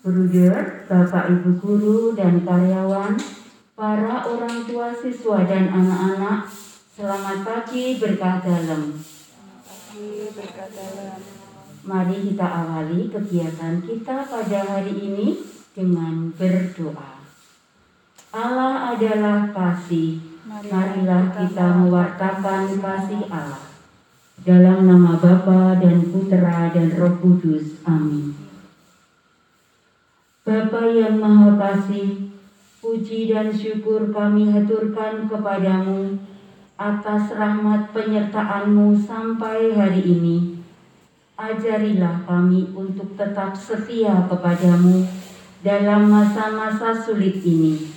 Bruder, Bapak Ibu guru dan karyawan, para orang tua siswa dan anak-anak, selamat pagi berkah dalam. Pagi berkat dalam. Mari kita awali kegiatan kita pada hari ini dengan berdoa. Allah adalah kasih. Marilah kita mewartakan kasih Allah. Dalam nama Bapa dan Putra dan Roh Kudus. Amin. Bapa yang Maha Kasih, puji dan syukur kami haturkan kepadamu atas rahmat penyertaanmu sampai hari ini. Ajarilah kami untuk tetap setia kepadamu dalam masa-masa sulit ini.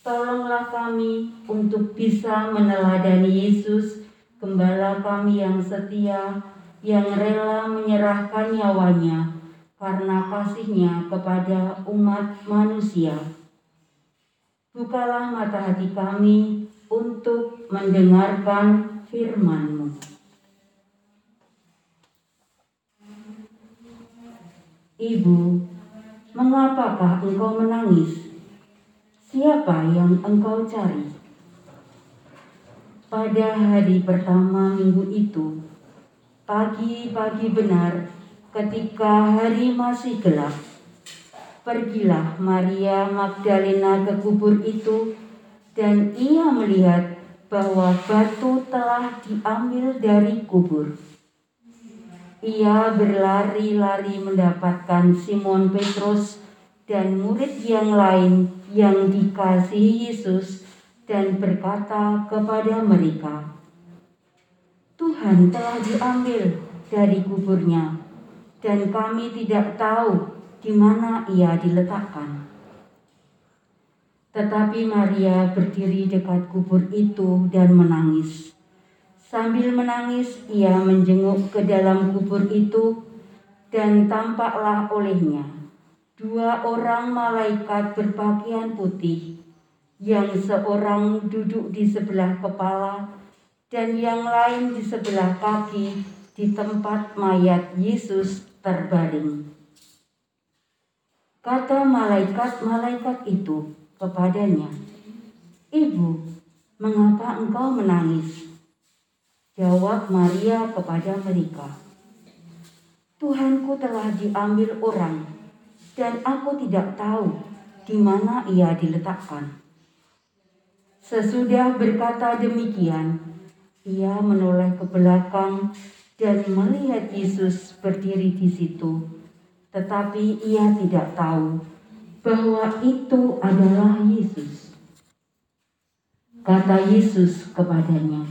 Tolonglah kami untuk bisa meneladani Yesus, gembala kami yang setia, yang rela menyerahkan nyawanya karena kasihnya kepada umat manusia. Bukalah mata hati kami untuk mendengarkan firman-Mu. Ibu, mengapakah engkau menangis? Siapa yang engkau cari? Pada hari pertama minggu itu, pagi-pagi benar ketika hari masih gelap, pergilah Maria Magdalena ke kubur itu dan ia melihat bahwa batu telah diambil dari kubur. Ia berlari-lari mendapatkan Simon Petrus dan murid yang lain yang dikasihi Yesus dan berkata kepada mereka, Tuhan telah diambil dari kuburnya dan kami tidak tahu di mana ia diletakkan. Tetapi Maria berdiri dekat kubur itu dan menangis. Sambil menangis, ia menjenguk ke dalam kubur itu, dan tampaklah olehnya dua orang malaikat berpakaian putih, yang seorang duduk di sebelah kepala, dan yang lain di sebelah kaki, di tempat mayat Yesus terbaring. Kata malaikat-malaikat itu kepadanya, "Ibu, mengapa engkau menangis?" Jawab Maria kepada mereka, Tuhanku telah diambil orang dan aku tidak tahu di mana ia diletakkan. Sesudah berkata demikian, ia menoleh ke belakang dan melihat Yesus berdiri di situ, tetapi ia tidak tahu bahwa itu adalah Yesus. Kata Yesus kepadanya,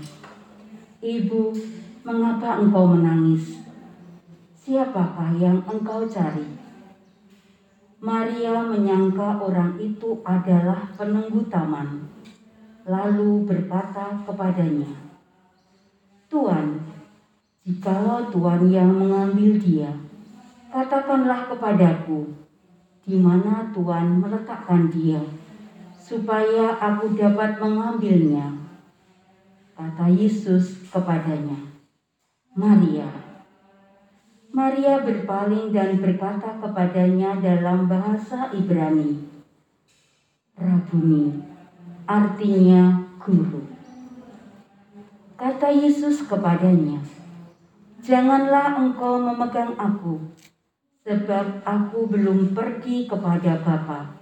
Ibu, mengapa engkau menangis? Siapakah yang engkau cari? Maria menyangka orang itu adalah penunggu taman, lalu berkata kepadanya, Tuan, jikalau Tuan yang mengambil dia, katakanlah kepadaku, di mana Tuan meletakkan dia, supaya aku dapat mengambilnya. Kata Yesus kepadanya, Maria. Maria berpaling dan berkata kepadanya dalam bahasa Ibrani, Rabuni, artinya guru. Kata Yesus kepadanya, Janganlah engkau memegang aku, sebab aku belum pergi kepada Bapa.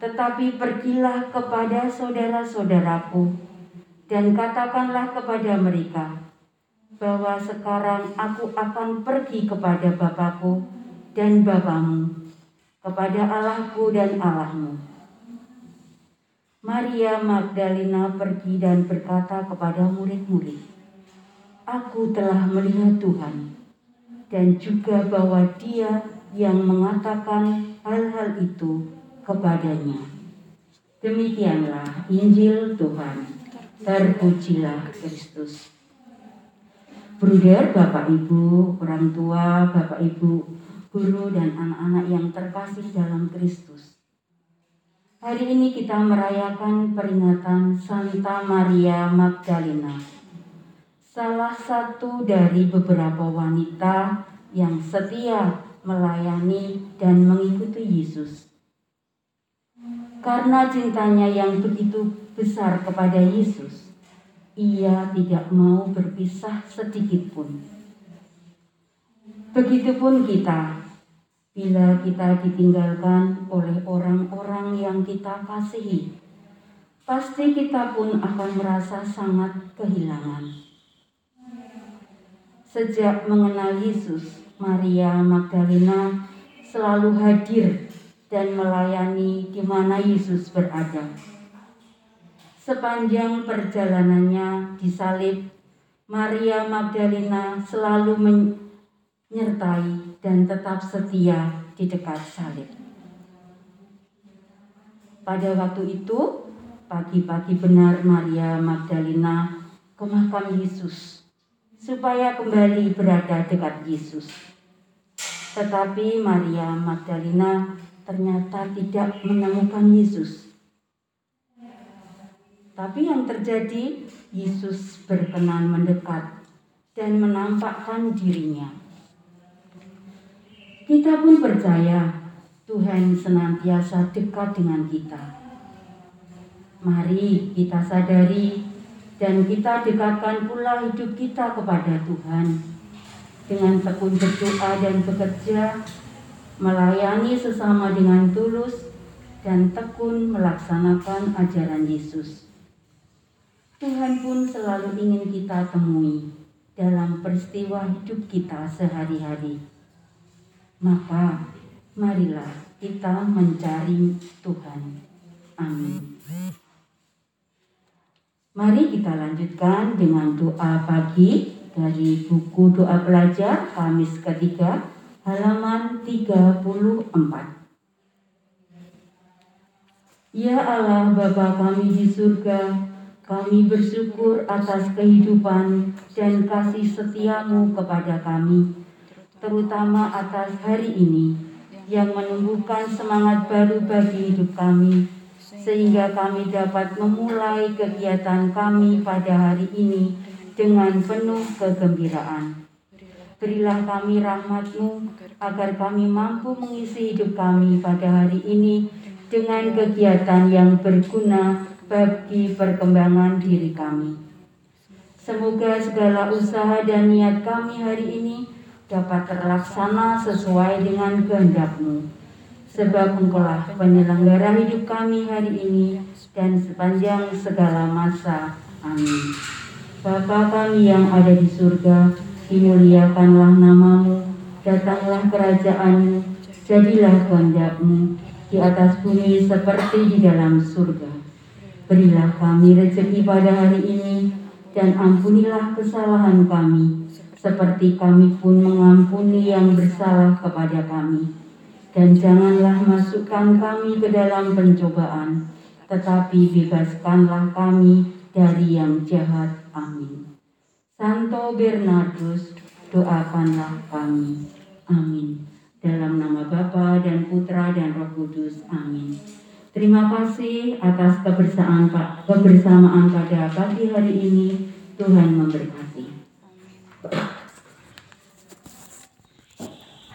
Tetapi pergilah kepada saudara-saudaraku dan katakanlah kepada mereka bahwa sekarang aku akan pergi kepada Bapakku dan Bapamu, kepada Allahku dan Allahmu. Maria Magdalena pergi dan berkata kepada murid-murid, Aku telah melihat Tuhan, dan juga bahwa dia yang mengatakan hal-hal itu kepadanya. Demikianlah Injil Tuhan. Terpujilah Kristus. Bruder, Bapak Ibu, orang tua, Bapak Ibu, guru dan anak-anak yang terkasih dalam Kristus. Hari ini kita merayakan peringatan Santa Maria Magdalena. Salah satu dari beberapa wanita yang setia melayani, dan mengikuti Yesus. Karena cintanya yang begitu besar kepada Yesus, ia tidak mau berpisah sedikit pun. Begitupun kita, bila kita ditinggalkan oleh orang-orang yang kita kasihi, pasti kita pun akan merasa sangat kehilangan. Sejak mengenal Yesus, Maria Magdalena selalu hadir dan melayani di mana Yesus berada. Sepanjang perjalanannya di salib, Maria Magdalena selalu menyertai dan tetap setia di dekat salib. Pada waktu itu, pagi-pagi benar Maria Magdalena ke makam Yesus supaya kembali berada dekat Yesus. Tetapi Maria Magdalena ternyata tidak menemukan Yesus. Tapi yang terjadi, Yesus berkenan mendekat dan menampakkan dirinya. Kita pun percaya Tuhan senantiasa dekat dengan kita. Mari kita sadari dan kita dekatkan pula hidup kita kepada Tuhan dengan tekun berdoa dan bekerja, melayani sesama dengan tulus, dan tekun melaksanakan ajaran Yesus. Tuhan pun selalu ingin kita temui dalam peristiwa hidup kita sehari-hari. Maka, marilah kita mencari Tuhan. Amin. Mari kita lanjutkan dengan doa pagi dari buku doa pelajar Kamis ketiga halaman 34. Ya Allah Bapa kami di surga, kami bersyukur atas kehidupan dan kasih setiamu kepada kami, terutama atas hari ini yang menumbuhkan semangat baru bagi hidup kami sehingga kami dapat memulai kegiatan kami pada hari ini dengan penuh kegembiraan. Berilah kami rahmatmu agar kami mampu mengisi hidup kami pada hari ini dengan kegiatan yang berguna bagi perkembangan diri kami. Semoga segala usaha dan niat kami hari ini dapat terlaksana sesuai dengan kehendakmu sebab engkaulah penyelenggara hidup kami hari ini dan sepanjang segala masa. Amin. Bapa kami yang ada di surga, dimuliakanlah namamu, datanglah kerajaanmu, jadilah kehendakmu di atas bumi seperti di dalam surga. Berilah kami rezeki pada hari ini, dan ampunilah kesalahan kami, seperti kami pun mengampuni yang bersalah kepada kami dan janganlah masukkan kami ke dalam pencobaan, tetapi bebaskanlah kami dari yang jahat. Amin. Santo Bernardus, doakanlah kami. Amin. Dalam nama Bapa dan Putra dan Roh Kudus. Amin. Terima kasih atas kebersamaan, kebersamaan pada pagi hari ini. Tuhan memberkati.